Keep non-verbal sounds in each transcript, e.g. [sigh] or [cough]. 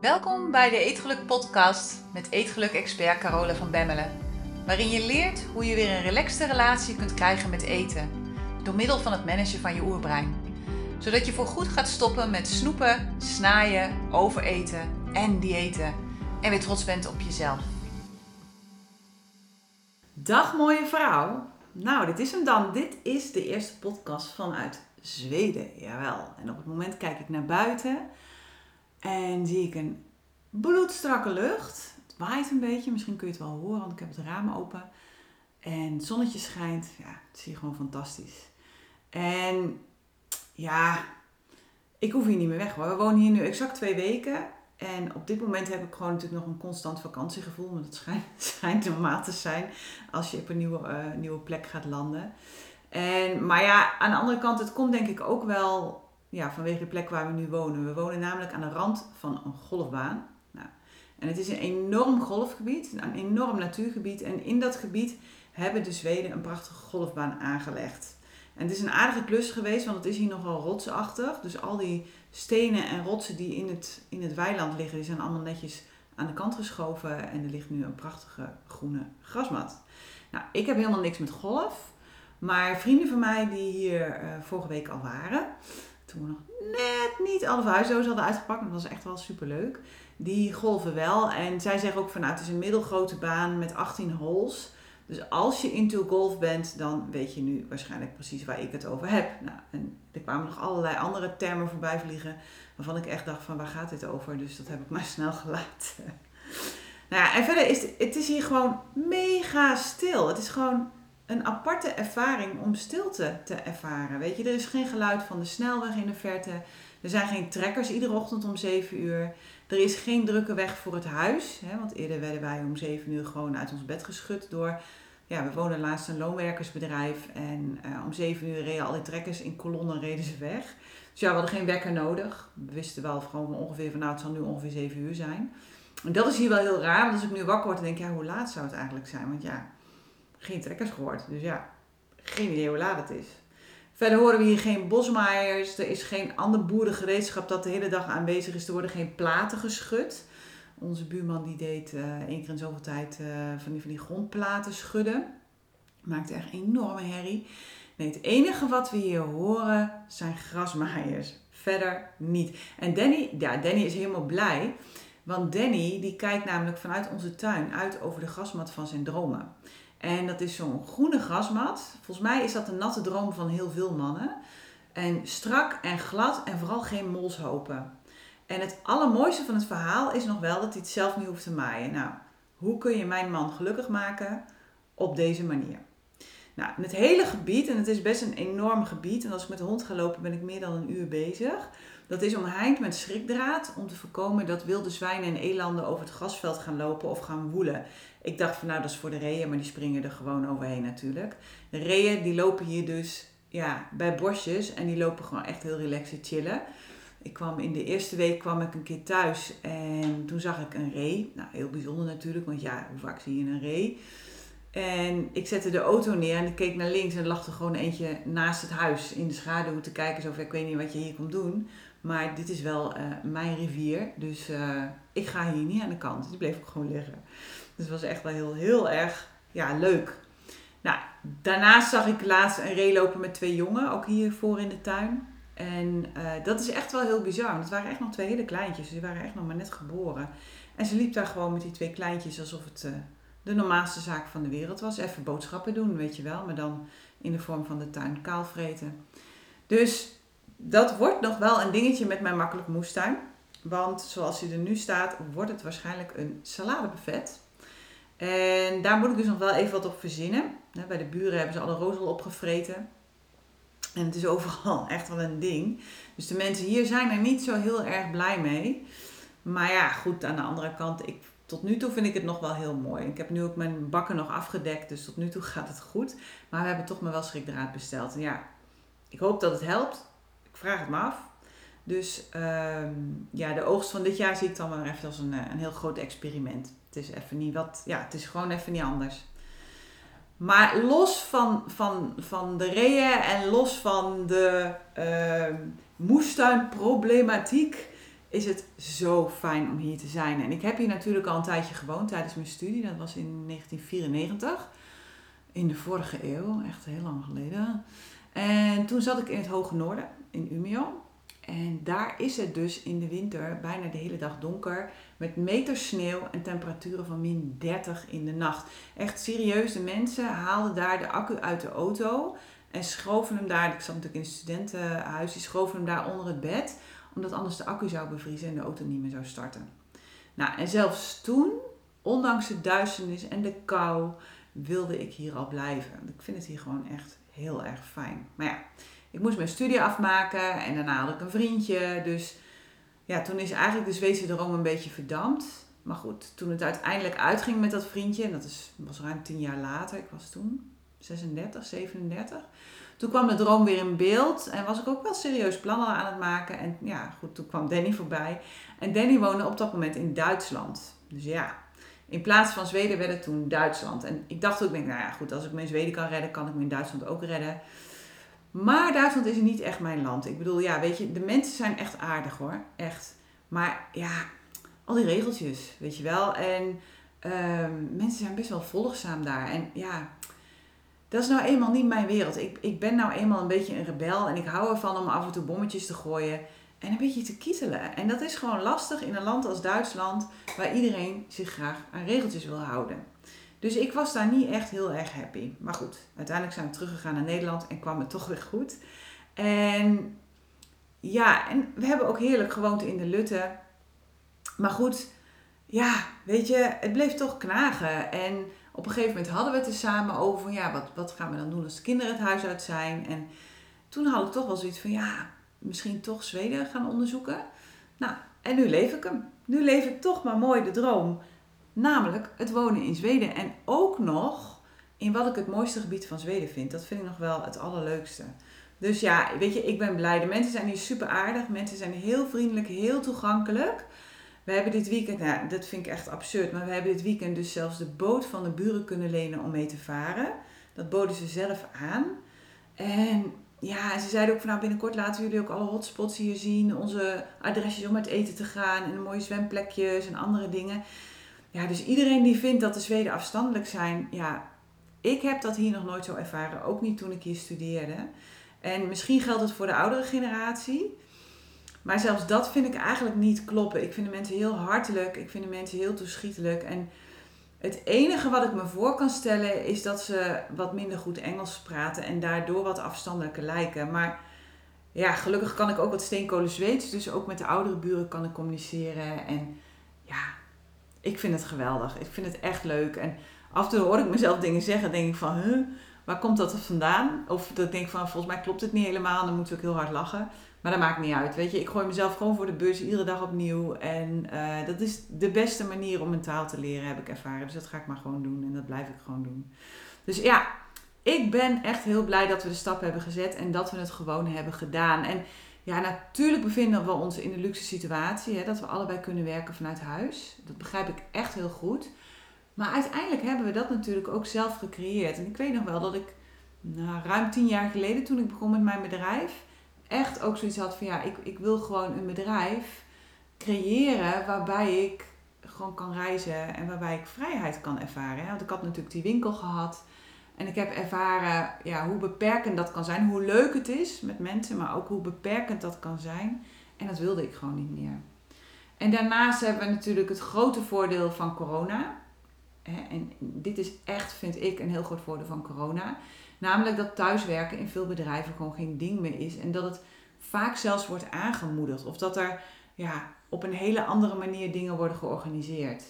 Welkom bij de Eetgeluk podcast met Eetgeluk-expert Carole van Bemmelen. Waarin je leert hoe je weer een relaxte relatie kunt krijgen met eten. Door middel van het managen van je oerbrein. Zodat je voorgoed gaat stoppen met snoepen, snaaien, overeten en diëten. En weer trots bent op jezelf. Dag mooie vrouw. Nou, dit is hem dan. Dit is de eerste podcast vanuit Zweden. Jawel. En op het moment kijk ik naar buiten en zie ik een bloedstrakke lucht. Het waait een beetje, misschien kun je het wel horen, want ik heb het raam open. En het zonnetje schijnt. Ja, het zie je gewoon fantastisch. En ja, ik hoef hier niet meer weg hoor. We wonen hier nu exact twee weken. En op dit moment heb ik gewoon natuurlijk nog een constant vakantiegevoel. Maar dat schijnt, [laughs] schijnt normaal te zijn als je op een nieuwe, uh, nieuwe plek gaat landen. En, maar ja, aan de andere kant, het komt denk ik ook wel ja, vanwege de plek waar we nu wonen. We wonen namelijk aan de rand van een golfbaan. Nou, en het is een enorm golfgebied, een enorm natuurgebied. En in dat gebied hebben de Zweden een prachtige golfbaan aangelegd. En het is een aardige klus geweest, want het is hier nogal rotsachtig. Dus al die stenen en rotsen die in het, in het weiland liggen, die zijn allemaal netjes aan de kant geschoven. En er ligt nu een prachtige groene grasmat. Nou, ik heb helemaal niks met golf. Maar vrienden van mij die hier uh, vorige week al waren, toen we nog net niet alle verhuisdozen hadden uitgepakt, maar dat was echt wel super leuk. Die golven wel. En zij zeggen ook van nou, het is een middelgrote baan met 18 holes. Dus als je into golf bent, dan weet je nu waarschijnlijk precies waar ik het over heb. Nou, en er kwamen nog allerlei andere termen voorbij vliegen, waarvan ik echt dacht van waar gaat dit over? Dus dat heb ik maar [laughs] snel gelaten. nou ja, en verder is het, het is hier gewoon mega stil. Het is gewoon een aparte ervaring om stilte te ervaren. Weet je, er is geen geluid van de snelweg in de verte. Er zijn geen trekkers iedere ochtend om 7 uur. Er is geen drukke weg voor het huis. Hè, want eerder werden wij om 7 uur gewoon uit ons bed geschud door. Ja, we woonden laatst een loonwerkersbedrijf. En uh, om 7 uur reden al die trekkers in kolonnen reden ze weg. Dus ja, we hadden geen wekker nodig. We wisten wel gewoon ongeveer van nou, het zal nu ongeveer 7 uur zijn. En dat is hier wel heel raar. Want als ik nu wakker word, dan denk ja, hoe laat zou het eigenlijk zijn? Want ja, geen trekkers gehoord. Dus ja, geen idee hoe laat het is. Verder horen we hier geen bosmaaiers. Er is geen ander boerengereedschap dat de hele dag aanwezig is. Er worden geen platen geschud. Onze buurman die deed uh, één keer in zoveel tijd uh, van, die, van die grondplaten schudden. Maakte echt enorme herrie. Nee, het enige wat we hier horen zijn grasmaaiers. Verder niet. En Danny, ja, Danny is helemaal blij. Want Danny die kijkt namelijk vanuit onze tuin uit over de grasmat van zijn dromen. En dat is zo'n groene grasmat. Volgens mij is dat een natte droom van heel veel mannen. En strak en glad en vooral geen molshopen. En het allermooiste van het verhaal is nog wel dat hij het zelf niet hoeft te maaien. Nou, hoe kun je mijn man gelukkig maken? Op deze manier. Nou, het hele gebied, en het is best een enorm gebied, en als ik met de hond ga lopen ben ik meer dan een uur bezig. Dat is omheind met schrikdraad om te voorkomen dat wilde zwijnen en elanden over het grasveld gaan lopen of gaan woelen. Ik dacht van nou dat is voor de reeën, maar die springen er gewoon overheen natuurlijk. De reeën die lopen hier dus ja, bij bosjes en die lopen gewoon echt heel relaxed chillen. Ik kwam in de eerste week kwam ik een keer thuis en toen zag ik een ree. Nou, heel bijzonder natuurlijk, want ja, hoe vaak zie je een ree? En ik zette de auto neer en ik keek naar links en er lag er gewoon eentje naast het huis in de schaduw te kijken. Zo ik weet niet wat je hier komt doen. Maar dit is wel uh, mijn rivier, dus uh, ik ga hier niet aan de kant. Die bleef ook gewoon liggen. Dus het was echt wel heel, heel erg ja, leuk. Nou, daarnaast zag ik laatst een ree lopen met twee jongen, ook hier voor in de tuin. En uh, dat is echt wel heel bizar. Want het waren echt nog twee hele kleintjes. Dus die waren echt nog maar net geboren. En ze liep daar gewoon met die twee kleintjes alsof het de normaalste zaak van de wereld was. Even boodschappen doen, weet je wel. Maar dan in de vorm van de tuin kaalvreten. Dus dat wordt nog wel een dingetje met mijn makkelijk moestuin. Want zoals hij er nu staat, wordt het waarschijnlijk een saladebuffet. En daar moet ik dus nog wel even wat op verzinnen. Bij de buren hebben ze alle rozel opgevreten. En het is overal [laughs] echt wel een ding. Dus de mensen hier zijn er niet zo heel erg blij mee. Maar ja, goed, aan de andere kant, ik, tot nu toe vind ik het nog wel heel mooi. Ik heb nu ook mijn bakken nog afgedekt, dus tot nu toe [laughs] gaat het goed. Maar we hebben toch maar wel schrikdraad besteld. En ja, ik hoop dat het helpt vraag het me af. Dus ehm, ja, de oogst van dit jaar zie ik dan wel even als een, eh, een heel groot experiment. Het is even niet wat, ja, het is gewoon even niet anders. Maar los van, van, van de reeën en los van de uh, moestuinproblematiek is het zo fijn om hier te zijn. En ik heb hier natuurlijk al een tijdje gewoond tijdens mijn studie. Dat was in 1994. In de vorige eeuw, echt heel lang geleden. En toen zat ik in het Hoge Noorden, in Umeå. En daar is het dus in de winter bijna de hele dag donker. Met meters sneeuw en temperaturen van min 30 in de nacht. Echt serieus, de mensen haalden daar de accu uit de auto. En schoven hem daar, ik zat natuurlijk in het studentenhuis, die schoven hem daar onder het bed. Omdat anders de accu zou bevriezen en de auto niet meer zou starten. Nou, en zelfs toen, ondanks de duisternis en de kou, wilde ik hier al blijven. Ik vind het hier gewoon echt heel erg fijn. Maar ja, ik moest mijn studie afmaken en daarna had ik een vriendje. Dus ja, toen is eigenlijk de Zweedse droom een beetje verdampt. Maar goed, toen het uiteindelijk uitging met dat vriendje, en dat is, was ruim tien jaar later, ik was toen 36, 37. Toen kwam de droom weer in beeld en was ik ook wel serieus plannen aan het maken. En ja, goed, toen kwam Danny voorbij. En Danny woonde op dat moment in Duitsland. Dus ja, in plaats van Zweden werd het toen Duitsland. En ik dacht ook, nou ja, goed, als ik me in Zweden kan redden, kan ik me in Duitsland ook redden. Maar Duitsland is niet echt mijn land. Ik bedoel, ja, weet je, de mensen zijn echt aardig hoor. Echt. Maar ja, al die regeltjes, weet je wel. En ehm, mensen zijn best wel volgzaam daar. En ja, dat is nou eenmaal niet mijn wereld. Ik, ik ben nou eenmaal een beetje een rebel. En ik hou ervan om af en toe bommetjes te gooien. En een beetje te kietelen. En dat is gewoon lastig in een land als Duitsland, waar iedereen zich graag aan regeltjes wil houden. Dus ik was daar niet echt heel erg happy. Maar goed, uiteindelijk zijn we teruggegaan naar Nederland en kwam het toch weer goed. En ja, en we hebben ook heerlijk gewoond in de Lutte. Maar goed, ja, weet je, het bleef toch knagen. En op een gegeven moment hadden we het er samen over van ja, wat, wat gaan we dan doen als de kinderen het huis uit zijn. En toen had ik toch wel zoiets van ja, misschien toch Zweden gaan onderzoeken. Nou, en nu leef ik hem. Nu leef ik toch maar mooi de droom. Namelijk het wonen in Zweden. En ook nog in wat ik het mooiste gebied van Zweden vind. Dat vind ik nog wel het allerleukste. Dus ja, weet je, ik ben blij. De mensen zijn hier super aardig. Mensen zijn heel vriendelijk, heel toegankelijk. We hebben dit weekend, nou, dat vind ik echt absurd, maar we hebben dit weekend dus zelfs de boot van de buren kunnen lenen om mee te varen. Dat boden ze zelf aan. En ja, ze zeiden ook van nou binnenkort laten jullie ook alle hotspots hier zien. Onze adresjes om uit eten te gaan en mooie zwemplekjes en andere dingen. Ja, dus iedereen die vindt dat de Zweden afstandelijk zijn, ja, ik heb dat hier nog nooit zo ervaren. Ook niet toen ik hier studeerde. En misschien geldt het voor de oudere generatie. Maar zelfs dat vind ik eigenlijk niet kloppen. Ik vind de mensen heel hartelijk. Ik vind de mensen heel toeschietelijk. En het enige wat ik me voor kan stellen is dat ze wat minder goed Engels praten en daardoor wat afstandelijker lijken. Maar ja, gelukkig kan ik ook wat steenkolen Zweeds. Dus ook met de oudere buren kan ik communiceren. En ja, ik vind het geweldig. Ik vind het echt leuk. En af en toe hoor ik mezelf dingen zeggen. denk ik van, huh, waar komt dat vandaan? Of dat ik denk van, volgens mij klopt het niet helemaal. Dan moet ik ook heel hard lachen. Maar dat maakt niet uit. Weet je, ik gooi mezelf gewoon voor de bus iedere dag opnieuw. En uh, dat is de beste manier om een taal te leren, heb ik ervaren. Dus dat ga ik maar gewoon doen. En dat blijf ik gewoon doen. Dus ja, ik ben echt heel blij dat we de stap hebben gezet. En dat we het gewoon hebben gedaan. En ja, natuurlijk bevinden we ons in de luxe situatie. Hè, dat we allebei kunnen werken vanuit huis. Dat begrijp ik echt heel goed. Maar uiteindelijk hebben we dat natuurlijk ook zelf gecreëerd. En ik weet nog wel dat ik nou, ruim tien jaar geleden, toen ik begon met mijn bedrijf echt ook zoiets had van ja, ik, ik wil gewoon een bedrijf creëren waarbij ik gewoon kan reizen en waarbij ik vrijheid kan ervaren. Want ik had natuurlijk die winkel gehad en ik heb ervaren ja, hoe beperkend dat kan zijn, hoe leuk het is met mensen, maar ook hoe beperkend dat kan zijn. En dat wilde ik gewoon niet meer. En daarnaast hebben we natuurlijk het grote voordeel van corona. En dit is echt, vind ik, een heel groot voordeel van corona. Namelijk dat thuiswerken in veel bedrijven gewoon geen ding meer is. En dat het vaak zelfs wordt aangemoedigd. Of dat er ja, op een hele andere manier dingen worden georganiseerd.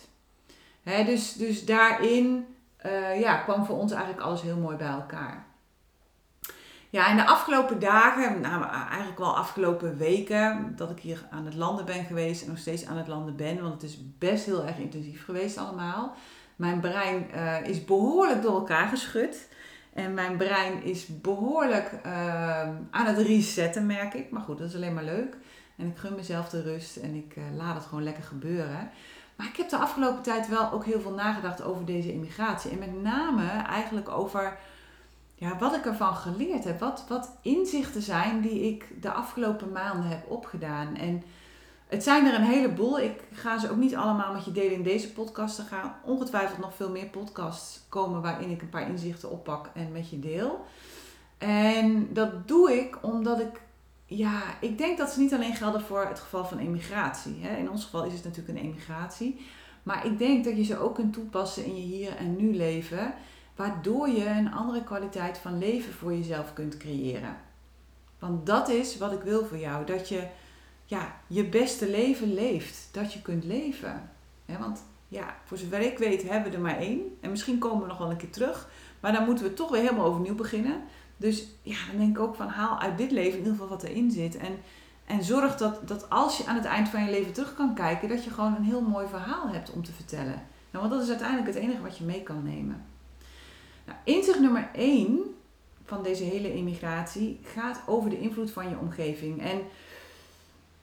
Hè, dus, dus daarin uh, ja, kwam voor ons eigenlijk alles heel mooi bij elkaar. Ja, in de afgelopen dagen, nou, eigenlijk wel afgelopen weken, dat ik hier aan het landen ben geweest en nog steeds aan het landen ben, want het is best heel erg intensief geweest allemaal. Mijn brein uh, is behoorlijk door elkaar geschud. En mijn brein is behoorlijk ehm, aan het resetten, merk ik. Maar goed, dat is alleen maar leuk. En ik gun mezelf de rust en ik laat het gewoon lekker gebeuren. Maar ik heb de afgelopen tijd wel ook heel veel nagedacht over deze immigratie. En met name eigenlijk over ja, wat ik ervan geleerd heb. Wat, wat inzichten zijn die ik de afgelopen maanden heb opgedaan. En Het zijn er een heleboel. Ik ga ze ook niet allemaal met je delen in deze podcast. Er gaan ongetwijfeld nog veel meer podcasts komen waarin ik een paar inzichten oppak en met je deel. En dat doe ik omdat ik, ja, ik denk dat ze niet alleen gelden voor het geval van emigratie. In ons geval is het natuurlijk een emigratie. Maar ik denk dat je ze ook kunt toepassen in je hier en nu leven, waardoor je een andere kwaliteit van leven voor jezelf kunt creëren. Want dat is wat ik wil voor jou, dat je ja, je beste leven leeft, dat je kunt leven. want ja, voor zover ik weet hebben we er maar één. En misschien komen we nog wel een keer terug. Maar dan moeten we toch weer helemaal overnieuw beginnen. Dus ja, dan denk ik ook van haal uit dit leven in ieder geval wat erin zit. En, en zorg dat, dat als je aan het eind van je leven terug kan kijken, dat je gewoon een heel mooi verhaal hebt om te vertellen. Nou, want dat is uiteindelijk het enige wat je mee kan nemen. Nou, inzicht nummer 1 van deze hele emigratie gaat over de invloed van je omgeving. En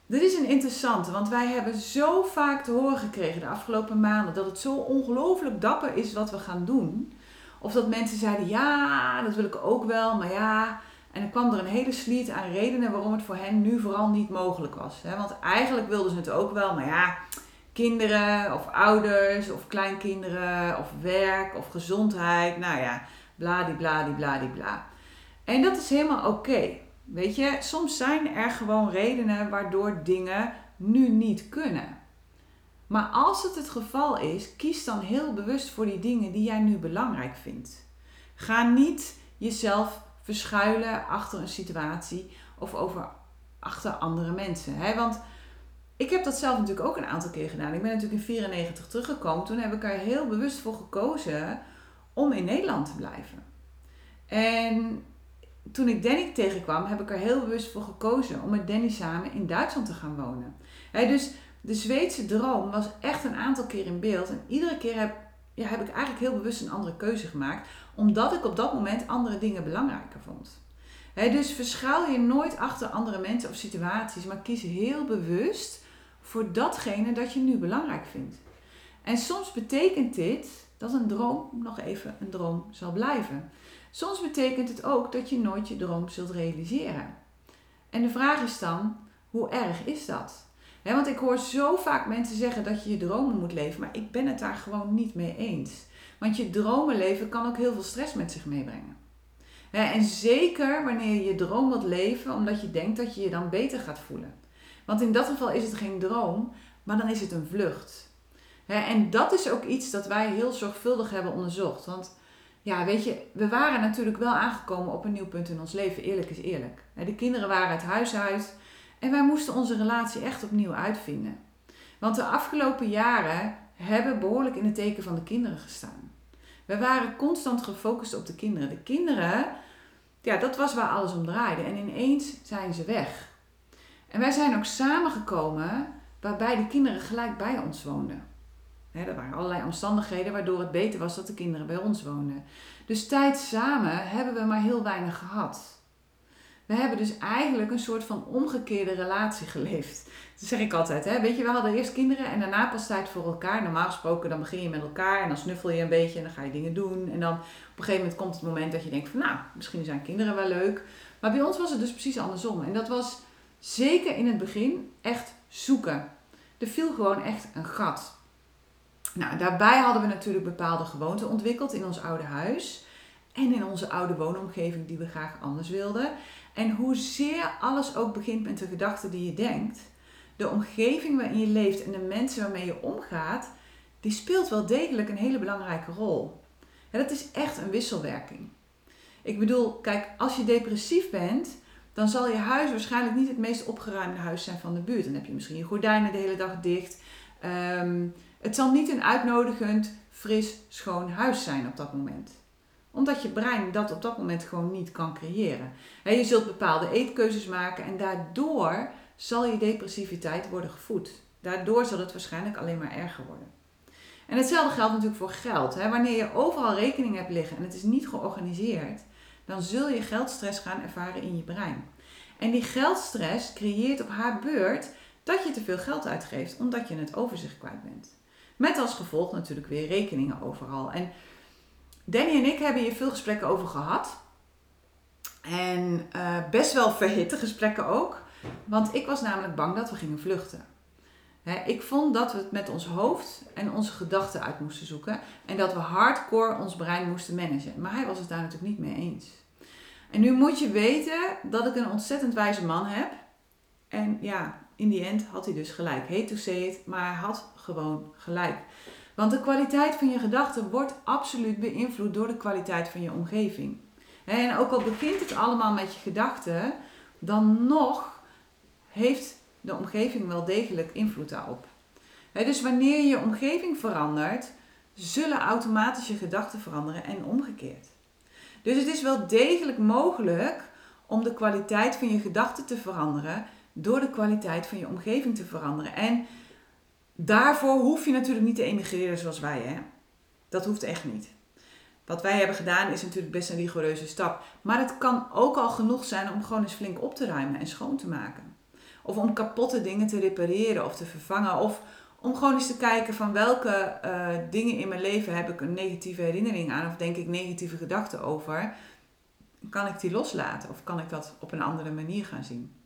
dit is een interessante, want wij hebben zo vaak te horen gekregen de afgelopen maanden dat het zo ongelooflijk dapper is wat we gaan doen. Of dat mensen zeiden, ja, dat wil ik ook wel, maar ja. En dan kwam er een hele sliet aan redenen waarom het voor hen nu vooral niet mogelijk was. Want eigenlijk wilden ze het ook wel, maar ja, kinderen of ouders of kleinkinderen of werk of gezondheid, nou ja, bladibladibladibla. En dat is helemaal oké. Weet je, soms zijn er gewoon redenen waardoor dingen nu niet kunnen. Maar als het het geval is, kies dan heel bewust voor die dingen die jij nu belangrijk vindt. Ga niet jezelf verschuilen achter een situatie of over, achter andere mensen. Hè? Want ik heb dat zelf natuurlijk ook een aantal keer gedaan. Ik ben natuurlijk in 94 teruggekomen. Toen heb ik er heel bewust voor gekozen om in Nederland te blijven. En toen ik Danny tegenkwam, heb ik er heel bewust voor gekozen om met Danny samen in Duitsland te gaan wonen. dus de Zweedse droom was echt een aantal keer in beeld. En iedere keer heb, ja, heb ik eigenlijk heel bewust een andere keuze gemaakt. Omdat ik op dat moment andere dingen belangrijker vond. dus verschuil je nooit achter andere mensen of situaties. Maar kies heel bewust voor datgene dat je nu belangrijk vindt. En soms betekent dit dat een droom nog even een droom zal blijven. Soms betekent het ook dat je nooit je droom zult realiseren. En de vraag is dan, hoe erg is dat? Want ik hoor zo vaak mensen zeggen dat je je dromen moet leven, maar ik ben het daar gewoon niet mee eens. Want je dromen leven kan ook heel veel stress met zich meebrengen. en zeker wanneer je je droom wilt leven, omdat je denkt dat je je dan beter gaat voelen. Want in dat geval is het geen droom, maar dan is het een vlucht. en dat is ook iets dat wij heel zorgvuldig hebben onderzocht. Want ja, weet je, we waren natuurlijk wel aangekomen op een nieuw punt in ons leven. Eerlijk is eerlijk. De kinderen waren het huis uit en wij moesten onze relatie echt opnieuw uitvinden. Want de afgelopen jaren hebben behoorlijk in het teken van de kinderen gestaan. We waren constant gefocust op de kinderen. De kinderen, ja, dat was waar alles om draaide. En ineens zijn ze weg. En wij zijn ook samengekomen waarbij de kinderen gelijk bij ons woonden. er waren allerlei omstandigheden waardoor het beter was dat de kinderen bij ons woonden. Dus tijd samen hebben we maar heel weinig gehad. We hebben dus eigenlijk een soort van omgekeerde relatie [laughs] geleefd. Dat zeg ik altijd. Hè? Weet je, we hadden eerst kinderen en daarna pas tijd voor elkaar. Normaal gesproken dan begin je met elkaar en dan snuffel je een beetje en dan ga je dingen doen. En dan op een gegeven moment komt het moment dat je denkt van nou, misschien zijn kinderen wel leuk. Maar bij ons was het dus precies andersom. En dat was zeker in het begin echt zoeken. Er viel gewoon echt een gat. Nou, daarbij hadden we natuurlijk bepaalde gewoonten ontwikkeld in ons oude huis. En in onze oude woonomgeving die we graag anders wilden. En hoezeer alles ook begint met de gedachten die je denkt, de omgeving waarin je leeft en de mensen waarmee je omgaat, die speelt wel degelijk een hele belangrijke rol. En dat is echt een wisselwerking. Ik bedoel, kijk, als je depressief bent, dan zal je huis waarschijnlijk niet het meest opgeruimde huis zijn van de buurt. Dan heb je misschien je gordijnen de hele dag dicht. Ehm, het zal niet een uitnodigend, fris, schoon huis zijn op dat moment omdat je brein dat op dat moment gewoon niet kan creëren. je zult bepaalde eetkeuzes maken en daardoor zal je depressiviteit worden gevoed. Daardoor zal het waarschijnlijk alleen maar erger worden. En hetzelfde geldt natuurlijk voor geld. Wanneer je overal rekening hebt liggen en het is niet georganiseerd, dan zul je geldstress gaan ervaren in je brein. En die geldstress creëert op haar beurt dat je te veel geld uitgeeft, omdat je het overzicht kwijt bent. Met als gevolg natuurlijk weer rekeningen overal. En Danny en ik hebben hier veel gesprekken over gehad. En uh, best wel verhitte gesprekken ook. Want ik was namelijk bang dat we gingen vluchten. ik vond dat we het met ons hoofd en onze gedachten uit moesten zoeken. En dat we hardcore ons brein moesten managen. Maar hij was het daar natuurlijk niet mee eens. En nu moet je weten dat ik een ontzettend wijze man heb. En ja, in die end had hij dus gelijk. Hate to say it, maar hij had gewoon gelijk. Want de kwaliteit van je gedachten wordt absoluut beïnvloed door de kwaliteit van je omgeving. En ook al begint het allemaal met je gedachten, dan nog heeft de omgeving wel degelijk invloed daarop. Dus wanneer je omgeving verandert, zullen automatisch je gedachten veranderen en omgekeerd. Dus het is wel degelijk mogelijk om de kwaliteit van je gedachten te veranderen door de kwaliteit van je omgeving te veranderen. En daarvoor hoef je natuurlijk niet te emigreren zoals wij. Hè? Dat hoeft echt niet. Wat wij hebben gedaan is natuurlijk best een rigoureuze stap. Maar het kan ook al genoeg zijn om gewoon eens flink op te ruimen en schoon te maken. Of om kapotte dingen te repareren of te vervangen. Of om gewoon eens te kijken van welke uh, dingen in mijn leven heb ik een negatieve herinnering aan. Of denk ik negatieve gedachten over. Kan ik die loslaten of kan ik dat op een andere manier gaan zien?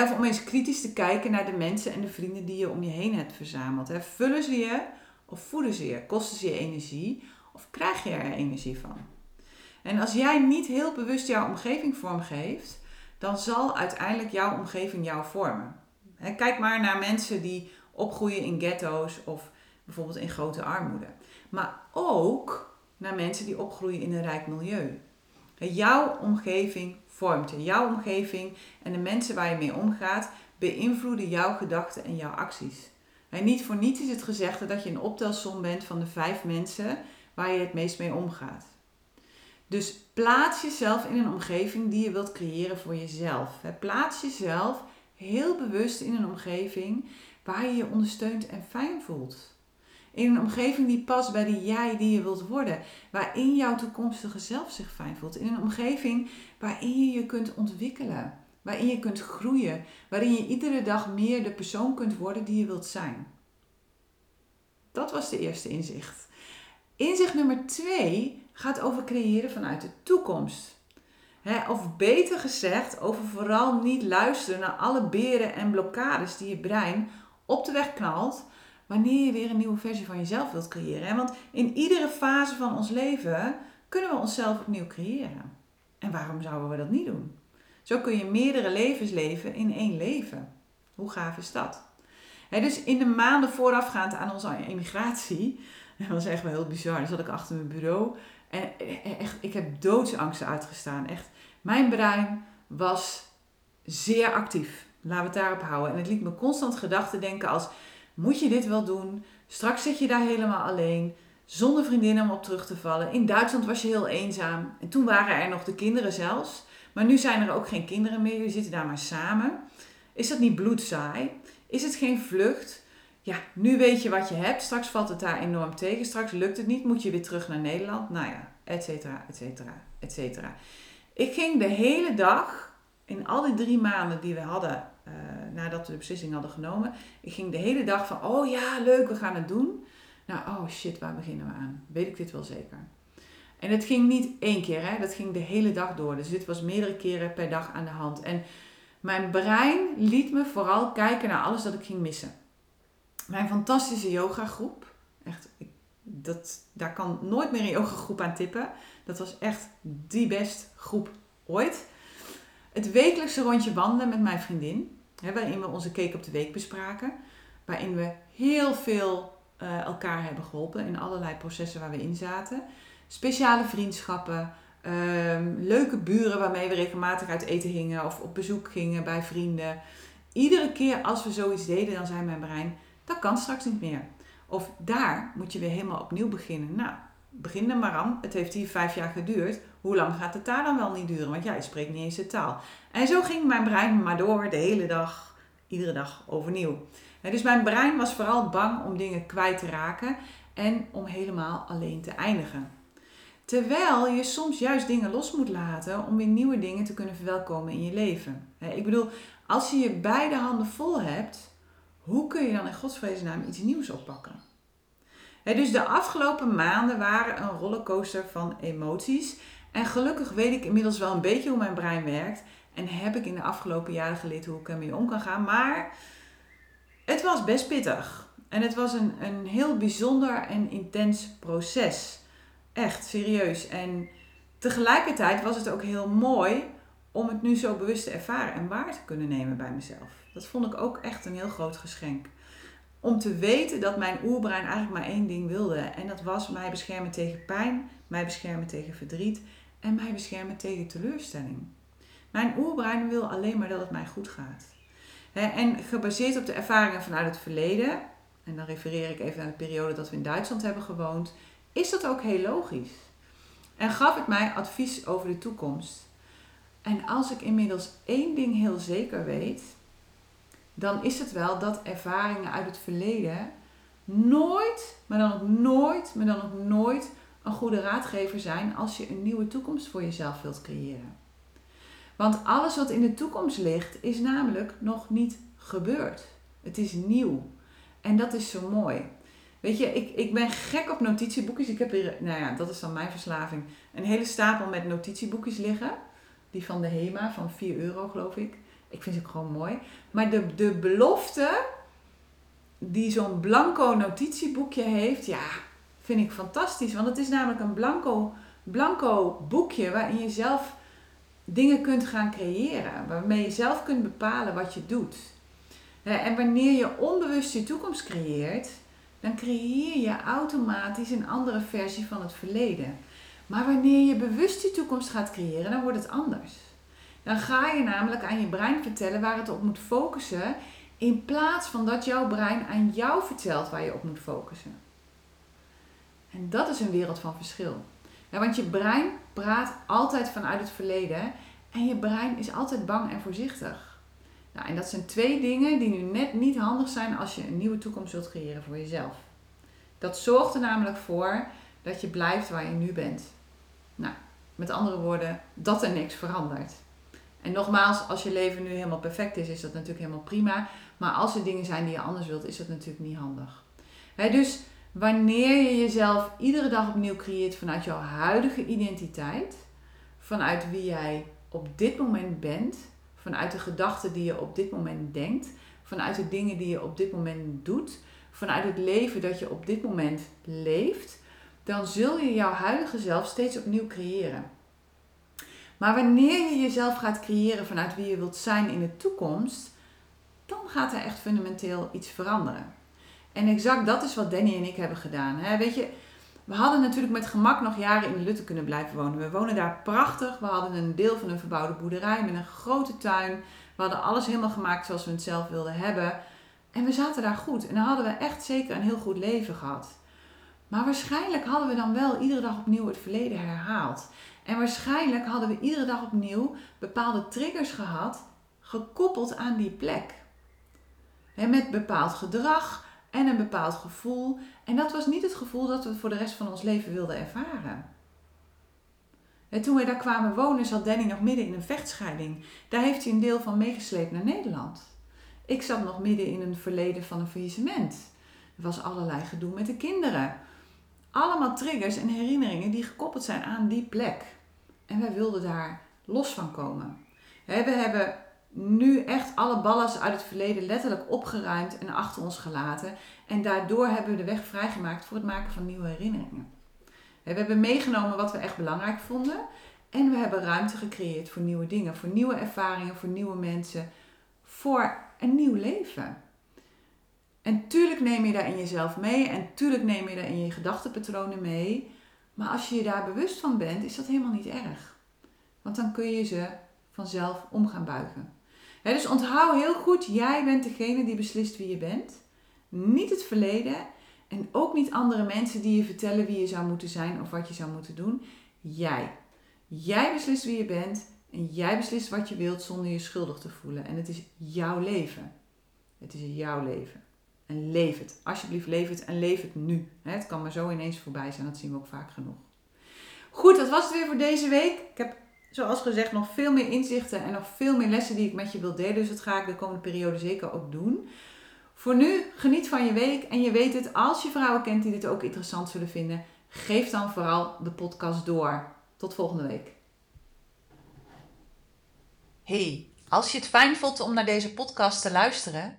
Of om eens kritisch te kijken naar de mensen en de vrienden die je om je heen hebt verzameld. vullen ze je of voeden ze je? Kosten ze je energie of krijg je er energie van? En als jij niet heel bewust jouw omgeving vormgeeft, dan zal uiteindelijk jouw omgeving jou vormen. kijk maar naar mensen die opgroeien in ghetto's of bijvoorbeeld in grote armoede. Maar ook naar mensen die opgroeien in een rijk milieu. Jouw omgeving vormt. Jouw omgeving en de mensen waar je mee omgaat beïnvloeden jouw gedachten en jouw acties. Niet voor niets is het gezegd dat je een optelsom bent van de vijf mensen waar je het meest mee omgaat. Dus plaats jezelf in een omgeving die je wilt creëren voor jezelf. Plaats jezelf heel bewust in een omgeving waar je je ondersteund en fijn voelt. In een omgeving die past bij de jij die je wilt worden. Waarin jouw toekomstige zelf zich fijn voelt. In een omgeving waarin je je kunt ontwikkelen. Waarin je kunt groeien. Waarin je iedere dag meer de persoon kunt worden die je wilt zijn. Dat was de eerste inzicht. Inzicht nummer twee gaat over creëren vanuit de toekomst. of beter gezegd, over vooral niet luisteren naar alle beren en blokkades die je brein op de weg knalt wanneer je weer een nieuwe versie van jezelf wilt creëren. Want in iedere fase van ons leven kunnen we onszelf opnieuw creëren. En waarom zouden we dat niet doen? Zo kun je meerdere levens leven in één leven. Hoe gaaf is dat? dus in de maanden voorafgaand aan onze emigratie, [laughs] dat was echt wel heel bizar, dan zat ik achter mijn bureau en echt, ik heb doodsangsten uitgestaan. Echt, mijn brein was zeer actief. Laten we het daarop houden. En het liet me constant gedachten denken als moet je dit wel doen? Straks zit je daar helemaal alleen, zonder vriendinnen om op terug te vallen. In Duitsland was je heel eenzaam. En toen waren er nog de kinderen zelfs. Maar nu zijn er ook geen kinderen meer. Jullie zitten daar maar samen. Is dat niet bloedzaai? Is het geen vlucht? Ja, nu weet je wat je hebt. Straks valt het daar enorm tegen. Straks lukt het niet. Moet je weer terug naar Nederland. Nou ja, et cetera, et cetera, et cetera. Ik ging de hele dag, in al die drie maanden die we hadden nadat we de beslissing hadden genomen. Ik ging de hele dag van, oh ja, leuk, we gaan het doen. Nou, oh shit, waar beginnen we aan? Weet ik dit wel zeker? En het ging niet één keer, hè? dat ging de hele dag door. Dus dit was meerdere keren per dag aan de hand. En mijn brein liet me vooral kijken naar alles dat ik ging missen. Mijn fantastische yogagroep, echt, ik, dat, daar kan nooit meer een yogagroep aan tippen. Dat was echt die best groep ooit. Het wekelijkse rondje wandelen met mijn vriendin, waarin we onze cake op de week bespraken. Waarin we heel veel uh, elkaar hebben geholpen in allerlei processen waar we in zaten. Speciale vriendschappen, um, leuke buren waarmee we regelmatig uit eten gingen of op bezoek gingen bij vrienden. Iedere keer als we zoiets deden, dan zei mijn brein, dat kan straks niet meer. Of daar moet je weer helemaal opnieuw beginnen. Nou, begin er maar aan. Het heeft hier vijf jaar geduurd. Hoe lang gaat het daar dan wel niet duren? Want ja, je spreekt niet eens de taal. En zo ging mijn brein maar door de hele dag, iedere dag overnieuw. Dus mijn brein was vooral bang om dingen kwijt te raken en om helemaal alleen te eindigen. Terwijl je soms juist dingen los moet laten om weer nieuwe dingen te kunnen verwelkomen in je leven. Ik bedoel, als je je beide handen vol hebt, hoe kun je dan in godsvreesnaam iets nieuws oppakken? Dus de afgelopen maanden waren een rollercoaster van emoties. En gelukkig weet ik inmiddels wel een beetje hoe mijn brein werkt. En heb ik in de afgelopen jaren geleerd hoe ik ermee om kan gaan. Maar Het was best pittig. En het was een, een heel bijzonder en intens proces. Echt, serieus. En tegelijkertijd was het ook heel mooi om het nu zo bewust te ervaren en waar te kunnen nemen bij mezelf. Dat vond ik ook echt een heel groot geschenk. Om te weten dat mijn oerbrein eigenlijk maar één ding wilde. En dat was mij beschermen tegen pijn, mij beschermen tegen verdriet en mij beschermen tegen teleurstelling. Mijn oerbrein wil alleen maar dat het mij goed gaat. En gebaseerd op de ervaringen vanuit het verleden, en dan refereer ik even naar de periode dat we in Duitsland hebben gewoond, is dat ook heel logisch. En gaf het mij advies over de toekomst. En als ik inmiddels één ding heel zeker weet, dan is het wel dat ervaringen uit het verleden nooit, maar dan ook nooit, maar dan ook nooit een goede raadgever zijn als je een nieuwe toekomst voor jezelf wilt creëren. Want alles wat in de toekomst ligt, is namelijk nog niet gebeurd. Het is nieuw. En dat is zo mooi. Weet je, ik, ik ben gek op notitieboekjes. Ik heb hier, nou ja, dat is dan mijn verslaving, een hele stapel met notitieboekjes liggen. Die van de HEMA, van 4 euro geloof ik. Ik vind ze gewoon mooi. Maar de, de belofte die zo'n blanco notitieboekje heeft, ja, vind ik fantastisch. Want het is namelijk een blanco, blanco boekje waarin je zelf dingen kunt gaan creëren. Waarmee je zelf kunt bepalen wat je doet. En wanneer je onbewust je toekomst creëert, dan creëer je automatisch een andere versie van het verleden. Maar wanneer je bewust je toekomst gaat creëren, dan wordt het anders. Dan ga je namelijk aan je brein vertellen waar het op moet focussen, in plaats van dat jouw brein aan jou vertelt waar je op moet focussen. En dat is een wereld van verschil. Ja, want je brein praat altijd vanuit het verleden en je brein is altijd bang en voorzichtig. Nou, en dat zijn twee dingen die nu net niet handig zijn als je een nieuwe toekomst wilt creëren voor jezelf. Dat zorgt er namelijk voor dat je blijft waar je nu bent. Nou, met andere woorden, dat er niks verandert. En nogmaals, als je leven nu helemaal perfect is, is dat natuurlijk helemaal prima. Maar als er dingen zijn die je anders wilt, is dat natuurlijk niet handig. dus wanneer je jezelf iedere dag opnieuw creëert vanuit jouw huidige identiteit, vanuit wie jij op dit moment bent, vanuit de gedachten die je op dit moment denkt, vanuit de dingen die je op dit moment doet, vanuit het leven dat je op dit moment leeft, dan zul je jouw huidige zelf steeds opnieuw creëren. Maar wanneer je jezelf gaat creëren vanuit wie je wilt zijn in de toekomst, dan gaat er echt fundamenteel iets veranderen. En exact dat is wat Danny en ik hebben gedaan. Weet je, we hadden natuurlijk met gemak nog jaren in de Lutte kunnen blijven wonen. We wonen daar prachtig. We hadden een deel van een verbouwde boerderij met een grote tuin. We hadden alles helemaal gemaakt zoals we het zelf wilden hebben. En we zaten daar goed. En dan hadden we echt zeker een heel goed leven gehad. Maar waarschijnlijk hadden we dan wel iedere dag opnieuw het verleden herhaald. En waarschijnlijk hadden we iedere dag opnieuw bepaalde triggers gehad, gekoppeld aan die plek. met bepaald gedrag en een bepaald gevoel. En dat was niet het gevoel dat we voor de rest van ons leven wilden ervaren. En toen we daar kwamen wonen, zat Danny nog midden in een vechtscheiding. Daar heeft hij een deel van meegesleept naar Nederland. Ik zat nog midden in een verleden van een faillissement. Er was allerlei gedoe met de kinderen. Allemaal triggers en herinneringen die gekoppeld zijn aan die plek. En wij wilden daar los van komen. We hebben nu echt alle ballast uit het verleden letterlijk opgeruimd en achter ons gelaten. En daardoor hebben we de weg vrijgemaakt voor het maken van nieuwe herinneringen. We hebben meegenomen wat we echt belangrijk vonden. En we hebben ruimte gecreëerd voor nieuwe dingen, voor nieuwe ervaringen, voor nieuwe mensen, voor een nieuw leven. En tuurlijk neem je daar in jezelf mee en tuurlijk neem je daar in je gedachtenpatronen mee. Maar als je je daar bewust van bent, is dat helemaal niet erg. Want dan kun je ze vanzelf om gaan buigen. dus onthoud heel goed, jij bent degene die beslist wie je bent. Niet het verleden en ook niet andere mensen die je vertellen wie je zou moeten zijn of wat je zou moeten doen. Jij. Jij beslist wie je bent en jij beslist wat je wilt zonder je schuldig te voelen. En het is jouw leven. Het is jouw leven. En leef het. Alsjeblieft, leef het en leef het nu. Het kan maar zo ineens voorbij zijn, dat zien we ook vaak genoeg. Goed, dat was het weer voor deze week. Ik heb zoals gezegd nog veel meer inzichten en nog veel meer lessen die ik met je wil delen. Dus dat ga ik de komende periode zeker ook doen. Voor nu, geniet van je week. En je weet het, als je vrouwen kent die dit ook interessant zullen vinden, geef dan vooral de podcast door. Tot volgende week. Hey, als je het fijn vond om naar deze podcast te luisteren